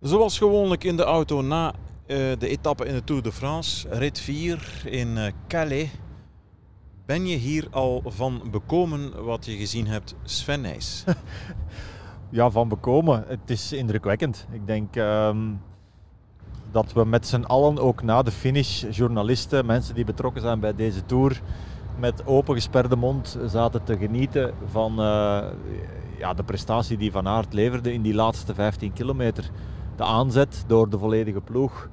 Zoals gewoonlijk in de auto na uh, de etappe in de Tour de France, rit 4 in uh, Calais. Ben je hier al van bekomen wat je gezien hebt, Sven Nijs? ja, van bekomen. Het is indrukwekkend. Ik denk um, dat we met z'n allen, ook na de finish, journalisten, mensen die betrokken zijn bij deze Tour, met opengesperde mond zaten te genieten van uh, ja, de prestatie die Van Aert leverde in die laatste 15 kilometer de aanzet door de volledige ploeg.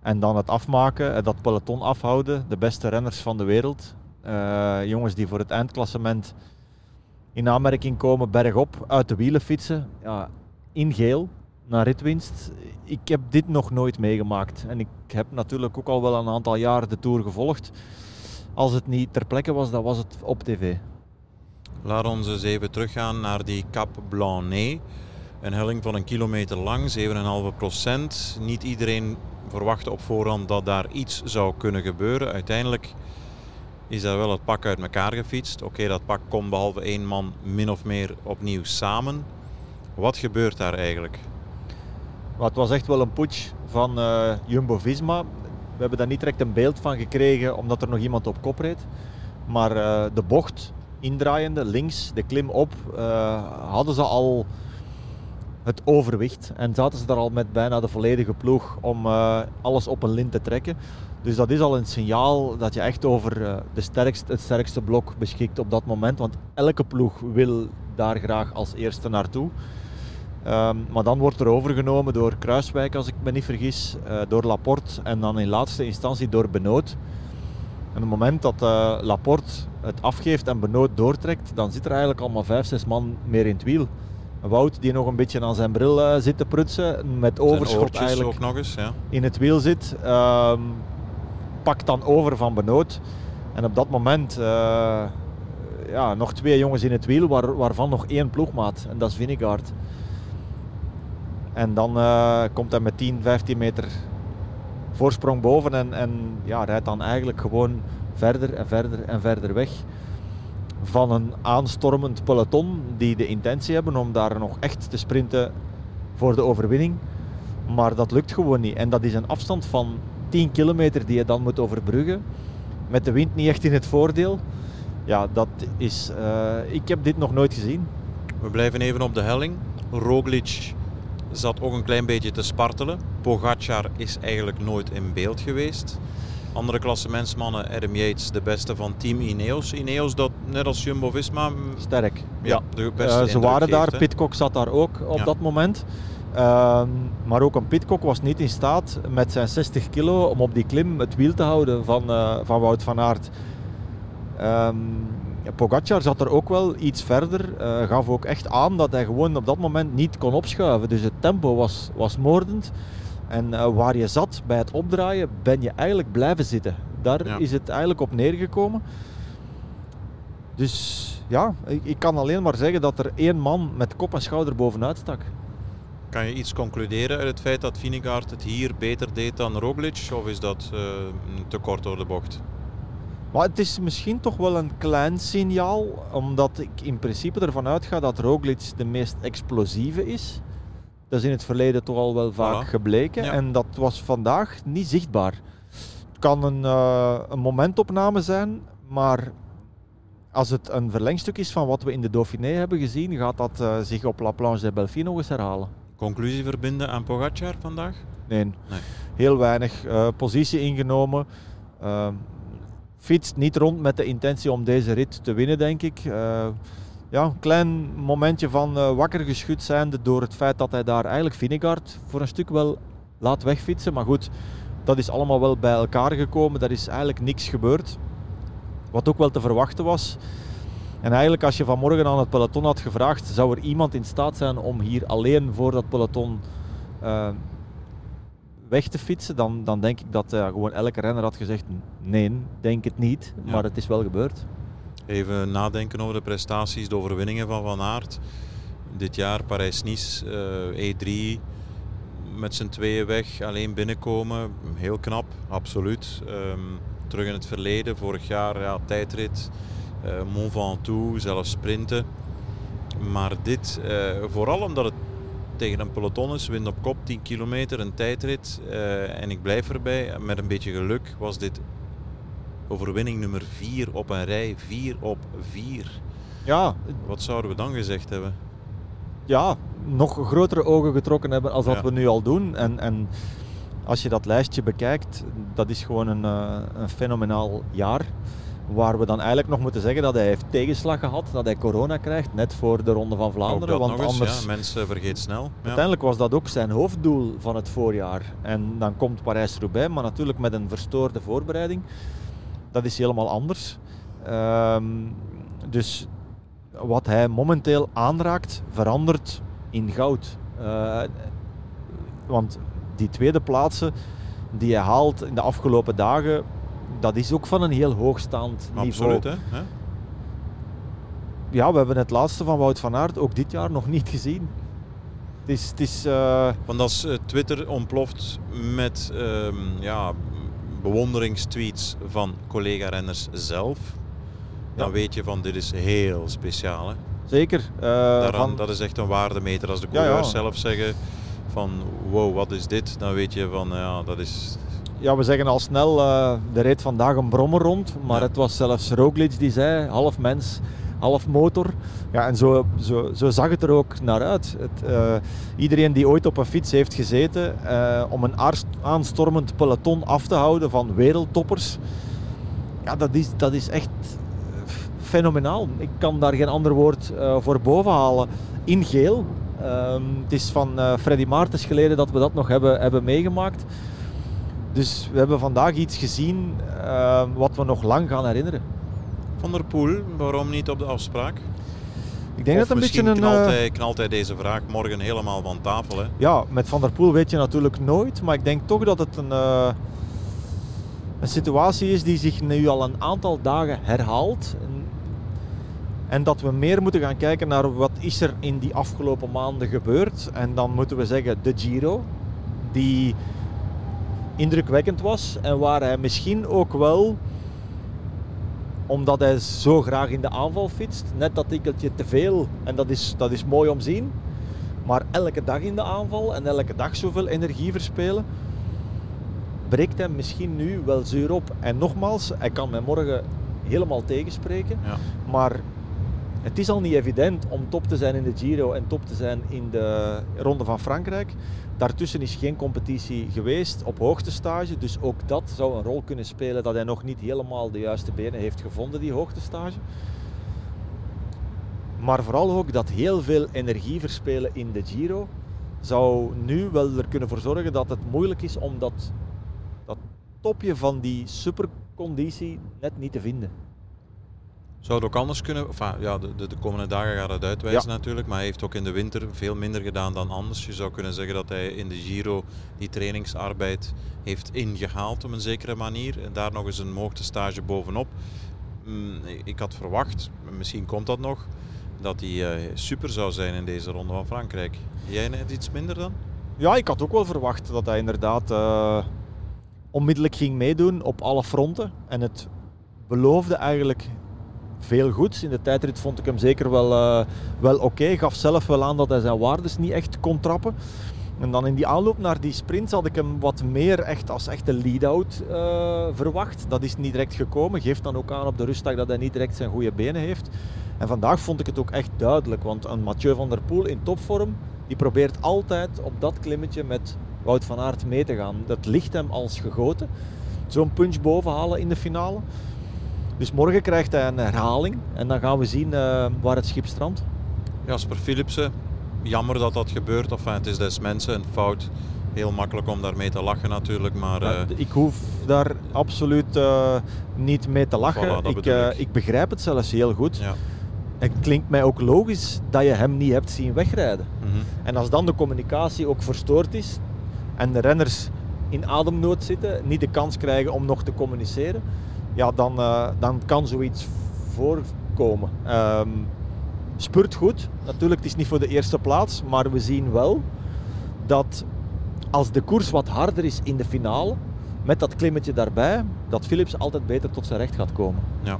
En dan het afmaken, dat peloton afhouden. De beste renners van de wereld. Uh, jongens die voor het eindklassement in aanmerking komen, bergop, uit de wielen fietsen. Ja, in geel, naar ritwinst. Ik heb dit nog nooit meegemaakt. En ik heb natuurlijk ook al wel een aantal jaar de Tour gevolgd. Als het niet ter plekke was, dan was het op tv. Laat ons eens even teruggaan naar die Cap Blanc-Nez. Een helling van een kilometer lang, 7,5 procent. Niet iedereen verwachtte op voorhand dat daar iets zou kunnen gebeuren. Uiteindelijk is daar wel het pak uit elkaar gefietst. Oké, dat pak komt behalve één man min of meer opnieuw samen. Wat gebeurt daar eigenlijk? Maar het was echt wel een putsch van uh, Jumbo-Visma. We hebben daar niet direct een beeld van gekregen omdat er nog iemand op kop reed. Maar uh, de bocht indraaiende, links, de klim op, uh, hadden ze al het overwicht. En zaten ze daar al met bijna de volledige ploeg om uh, alles op een lint te trekken. Dus dat is al een signaal dat je echt over uh, de sterkste, het sterkste blok beschikt op dat moment. Want elke ploeg wil daar graag als eerste naartoe. Um, maar dan wordt er overgenomen door Kruiswijk, als ik me niet vergis, uh, door Laporte en dan in laatste instantie door Benoot. En op het moment dat Laporte het afgeeft en Benoot doortrekt, dan zit er eigenlijk allemaal vijf, zes man meer in het wiel. Wout die nog een beetje aan zijn bril uh, zit te prutsen, met overschot eigenlijk ook nog eens, ja. in het wiel zit, uh, pakt dan over van Benoot. En op dat moment uh, ja, nog twee jongens in het wiel, waar, waarvan nog één ploegmaat, en dat is Vingegaard. En dan eh, komt hij met 10, 15 meter voorsprong boven en, en ja, rijdt dan eigenlijk gewoon verder en verder en verder weg van een aanstormend peloton die de intentie hebben om daar nog echt te sprinten voor de overwinning. Maar dat lukt gewoon niet. En dat is een afstand van 10 kilometer die je dan moet overbruggen. Met de wind niet echt in het voordeel. Ja, dat is. Uh, ik heb dit nog nooit gezien. We blijven even op de helling. Roglic zat ook een klein beetje te spartelen. Pogacar is eigenlijk nooit in beeld geweest. Andere klassementsmannen, Adam Yates, de beste van team Ineos. Ineos dat net als Jumbo-Visma... Sterk. Ja, de beste uh, Ze waren daar? Pitcock zat daar ook op dat moment. Uh, maar ook een Pitcock was niet in staat met zijn 60 kilo om op die klim het wiel te houden van, uh, van Wout van Aert. Um, Pogacar zat er ook wel iets verder, uh, gaf ook echt aan dat hij gewoon op dat moment niet kon opschuiven. Dus het tempo was, was moordend. En waar je zat bij het opdraaien, ben je eigenlijk blijven zitten. Daar ja. is het eigenlijk op neergekomen. Dus ja, ik, ik, kan alleen maar zeggen dat er één man met kop en schouder bovenuit stak. Kan je iets concluderen uit het feit dat Vinegaard het hier beter deed dan Roglic? Of is dat uh, te kort door de bocht? Maar het is misschien toch wel een klein signaal, omdat ik in principe ervan uitga dat Roglic de meest explosieve is. Dat is in het verleden toch al wel vaak voilà. gebleken. Ja. En dat was vandaag niet zichtbaar. Het kan een, uh, een momentopname zijn, maar als het een verlengstuk is van wat we in de Dauphiné hebben gezien, gaat dat uh, zich op La Planche de Belfi nog eens herhalen. Conclusie verbinden aan Pogacar vandaag? Nee, nee. heel weinig. Uh, positie ingenomen. fietst niet rond met de intentie om deze rit te winnen, denk ik ja, een klein momentje van wakker geschud zijnde door het feit dat hij daar eigenlijk Vinegaard voor een stuk wel laat wegfietsen. Maar goed, dat is allemaal wel bij elkaar gekomen. Er is eigenlijk niks gebeurd. Wat ook wel te verwachten was. En eigenlijk als je vanmorgen aan het peloton had gevraagd, zou er iemand in staat zijn om hier alleen voor dat peloton uh, weg te fietsen, dan, dan denk ik dat uh, gewoon elke renner had gezegd, nee, denk het niet. Ja. Maar het is wel gebeurd. Even nadenken over de prestaties, de overwinningen van Van Aert. Dit jaar Parijs-Nice, uh, E3, met z'n tweeën weg, alleen binnenkomen. Heel knap, absoluut. Um, terug in het verleden, vorig jaar ja, tijdrit, uh, Mont Ventoux, zelfs sprinten. Maar dit, uh, vooral omdat het tegen een peloton is, wind op kop, 10 kilometer, een tijdrit uh, en ik blijf erbij. Met een beetje geluk was dit overwinning nummer 4 op een rij, 4 op 4. Ja. Wat zouden we dan gezegd hebben? Ja, nog grotere ogen getrokken hebben als dat we nu al doen. En, en als je dat lijstje bekijkt, dat is gewoon een, uh, een fenomenaal jaar. Waar we dan eigenlijk nog moeten zeggen dat hij heeft tegenslag gehad, dat hij corona krijgt, net voor de Ronde van Vlaanderen. want eens, anders, ja, mensen vergeten snel. Ja. Uiteindelijk was dat ook zijn hoofddoel van het voorjaar. En dan komt Parijs-Roubaix, maar natuurlijk met een verstoorde voorbereiding. Dat is helemaal anders. Um, dus wat hij momenteel aanraakt, verandert in goud. Uh, want die tweede plaatsen die hij haalt in de afgelopen dagen, dat is ook van een heel hoogstaand niveau. Absoluut, hè? Ja, we hebben het laatste van Wout van Aert ook dit jaar nog niet gezien. Het is... Het is uh... Want als uh, Twitter ontploft met um, ja, bewonderingstweets van collega-renners zelf, dan ja. weet je van dit is heel speciaal. Hè? Zeker. Uh, Daaraan, van... Dat is echt een waardemeter. Als de coureurs ja, ja. zelf zeggen van wow, wat is dit? Dan weet je van ja, dat is... Ja, we zeggen al snel, uh, er reed vandaag een brommer rond, maar het was zelfs Roglic die zei, half mens, half motor. Ja, en zo, zo, zo zag het er ook naar uit. Het, uh, iedereen die ooit op een fiets heeft gezeten, uh, om een aanstormend peloton af te houden van wereldtoppers, ja, dat is, dat is echt fenomenaal. Ik kan daar geen ander woord voor boven halen. In geel. Um, het is van uh, Freddy Maartens geleden dat we dat nog hebben, hebben meegemaakt. Dus we hebben vandaag iets gezien uh, wat we nog lang gaan herinneren. Van der Poel, waarom niet op de afspraak? Ik denk of dat een beetje een. Knalt hij, knalt hij deze vraag morgen helemaal van tafel. Hè? Ja, met Van der Poel weet je natuurlijk nooit. Maar ik denk toch dat het een, uh, een situatie is die zich nu al een aantal dagen herhaalt. En dat we meer moeten gaan kijken naar wat is er in die afgelopen maanden gebeurd. En dan moeten we zeggen de Giro, die indrukwekkend was en waar hij misschien ook wel, omdat hij zo graag in de aanval fietst, net dat tikkeltje te veel. En dat is, dat is mooi om te zien. Maar elke dag in de aanval en elke dag zoveel energie verspelen, breekt hij misschien nu wel zuur op. En nogmaals, hij kan mij morgen helemaal tegenspreken. Ja. Maar het is al niet evident om top te zijn in de Giro en top te zijn in de Ronde van Frankrijk. Daartussen is geen competitie geweest op hoogtestage. Dus ook dat zou een rol kunnen spelen dat hij nog niet helemaal de juiste benen heeft gevonden, die hoogtestage. Maar vooral ook dat heel veel energie verspelen in de Giro zou nu wel er kunnen voor zorgen dat het moeilijk is om dat, dat topje van die superconditie net niet te vinden. Zou het ook anders kunnen? Enfin, ja, de, de, komende dagen gaat het uitwijzen natuurlijk. Maar hij heeft ook in de winter veel minder gedaan dan anders. Je zou kunnen zeggen dat hij in de Giro die trainingsarbeid heeft ingehaald op een zekere manier. En daar nog eens een stage bovenop. Mm, ik had verwacht, misschien komt dat nog, dat hij uh, super zou zijn in deze ronde van Frankrijk. Jij net iets minder dan? Ja, ik had ook wel verwacht dat hij inderdaad uh, onmiddellijk ging meedoen op alle fronten. En het beloofde eigenlijk veel goeds. In de tijdrit vond ik hem zeker wel, uh, wel oké. Gaf zelf wel aan dat hij zijn waardes niet echt kon trappen. En dan in die aanloop naar die sprints had ik hem wat meer echt als echte lead-out uh, verwacht. Dat is niet direct gekomen. Geeft dan ook aan op de rustdag dat hij niet direct zijn goede benen heeft. En vandaag vond ik het ook echt duidelijk. Want een Mathieu van der Poel in topvorm, die probeert altijd op dat klimmetje met Wout van Aert mee te gaan. Dat ligt hem als gegoten. Zo'n punch bovenhalen in de finale. Dus morgen krijgt hij een herhaling en dan gaan we zien uh, waar het schip strandt. Jasper Philipsen, jammer dat dat gebeurt. Enfin, het is des mensen een fout. Heel makkelijk om daarmee te lachen natuurlijk, maar... Uh... ik hoef daar absoluut uh, niet mee te lachen. Voilà, ik, ik. ik, begrijp het zelfs heel goed. Ja. Het klinkt mij ook logisch dat je hem niet hebt zien wegrijden. Mm -hmm. En als dan de communicatie ook verstoord is en de renners in ademnood zitten, niet de kans krijgen om nog te communiceren, ja, dan, uh, dan kan zoiets voorkomen. Um, spurt goed. Natuurlijk, het is niet voor de eerste plaats, maar we zien wel dat als de koers wat harder is in de finale, met dat klimmetje daarbij, dat Philips altijd beter tot zijn recht gaat komen. Ja.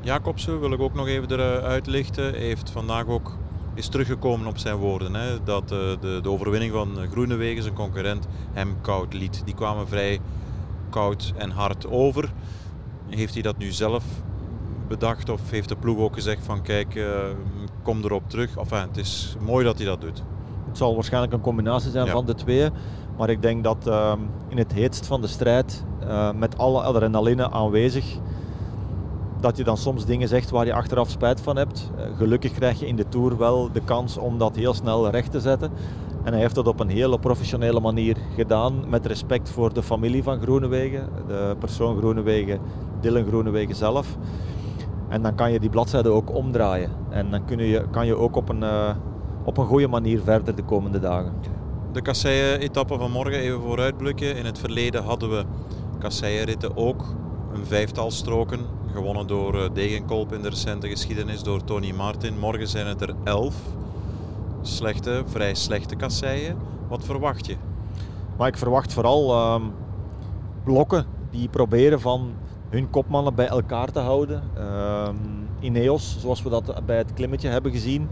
Jacobsen wil ik ook nog even eruit lichten. Heeft vandaag ook is teruggekomen op zijn woorden. Hè, dat uh, de, de overwinning van Groenewegen, zijn concurrent, hem koud liet. Die kwamen vrij koud en hard over. Heeft hij dat nu zelf bedacht of heeft de ploeg ook gezegd van kijk, uh, kom erop terug. Enfin, het is mooi dat hij dat doet. Het zal waarschijnlijk een combinatie zijn van de twee. Maar ik denk dat uh, in het heetst van de strijd, uh, met alle adrenaline aanwezig, dat je dan soms dingen zegt waar je achteraf spijt van hebt. gelukkig krijg je in de Tour wel de kans om dat heel snel recht te zetten. En hij heeft dat op een hele professionele manier gedaan, met respect voor de familie van Groenewegen, de persoon Groenewegen, Dylan Groenewegen zelf. En dan kan je die bladzijde ook omdraaien. En dan kun je, kan je ook op een, uh, op een goede manier verder de komende dagen. De kasseien-etappe van morgen, even vooruitblikken. In het verleden hadden we kasseien-ritten ook. Een vijftal stroken, gewonnen door eh, Degenkolb in de recente geschiedenis, door Tony Martin. Morgen zijn het er elf. Slechte, vrij slechte kasseien. Wat verwacht je? Maar ik verwacht vooral uh, blokken die proberen van hun kopmannen bij elkaar te houden. Uh, Ineos, zoals we dat bij het klimmetje hebben gezien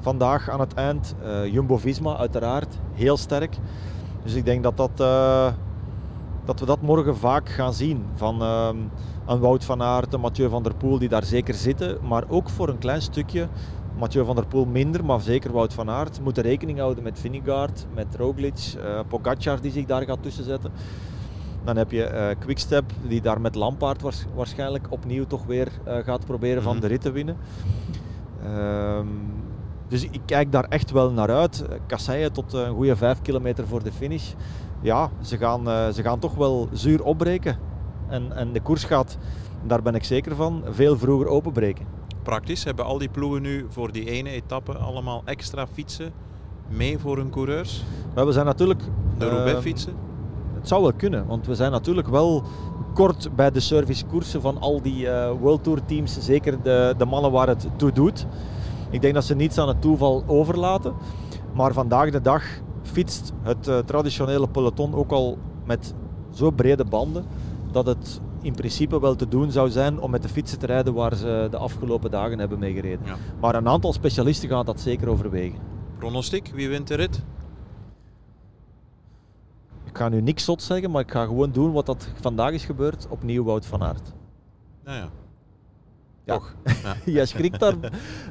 vandaag aan het eind. Uh, Jumbo-Visma uiteraard, heel sterk. Dus ik denk dat, dat, uh, dat we dat morgen vaak gaan zien. Van uh, een Wout van Aert, een Mathieu van der Poel die daar zeker zitten. Maar ook voor een klein stukje, Mathieu van der Poel minder, maar zeker Wout van Aert. Moeten rekening houden met Vingegaard, met Roglic, uh, Pogacar die zich daar gaat tussen zetten. Dan heb je uh, Quickstep die daar met Lampaard waarschijnlijk opnieuw toch weer uh, gaat proberen van de rit te winnen. Um, dus ik kijk daar echt wel naar uit. Kasseien tot een goede 5 kilometer voor de finish. Ja, ze gaan, ze gaan toch wel zuur opbreken. En, en de koers gaat, daar ben ik zeker van, veel vroeger openbreken. Praktisch hebben al die ploegen nu voor die ene etappe allemaal extra fietsen mee voor hun coureurs? We zijn natuurlijk... De Roubaix fietsen? Het zou wel kunnen, want we zijn natuurlijk wel kort bij de servicekoersen van al die uh, World Tour teams. Zeker de, de mannen waar het toe doet. Ik denk dat ze niets aan het toeval overlaten. Maar vandaag de dag fietst het uh, traditionele peloton ook al met zo brede banden dat het in principe wel te doen zou zijn om met de fietsen te rijden waar ze de afgelopen dagen hebben meegereden. Ja. Maar een aantal specialisten gaan dat zeker overwegen. Pronostiek, wie wint de rit? Ik ga nu niks zot zeggen, maar ik ga gewoon doen wat dat vandaag is gebeurd. Opnieuw Wout van Aert. Nou ja, ja. Toch? Ja. Jij schrikt daar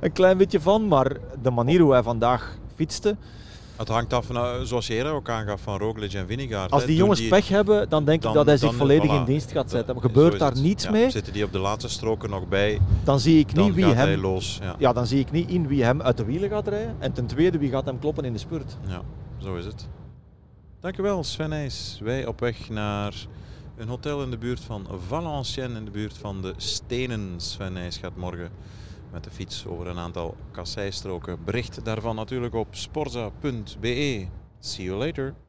een klein beetje van, maar de manier hoe hij vandaag fietste. Het hangt af, van, zoals je eerder ook aangaf, van Roglic en Vingegaard. Als die jongens pech hebben, dan denk dan, ik dat hij zich volledig in dienst gaat zetten. Maar gebeurt daar niets ja, mee? Zitten die op de laatste stroken nog bij, dan zie ik niet wie hem. Los, ja. ja. dan zie ik niet in wie hem uit de wielen gaat rijden. En ten tweede, wie gaat hem kloppen in de spurt. Ja, zo is het. Dankjewel Sven Nijs. Wij op weg naar een hotel in de buurt van Valenciennes, in de buurt van de Stenen. Sven Nijs gaat morgen met de fiets over een aantal kasseistroken. Bericht daarvan natuurlijk op sporza.be. See you later.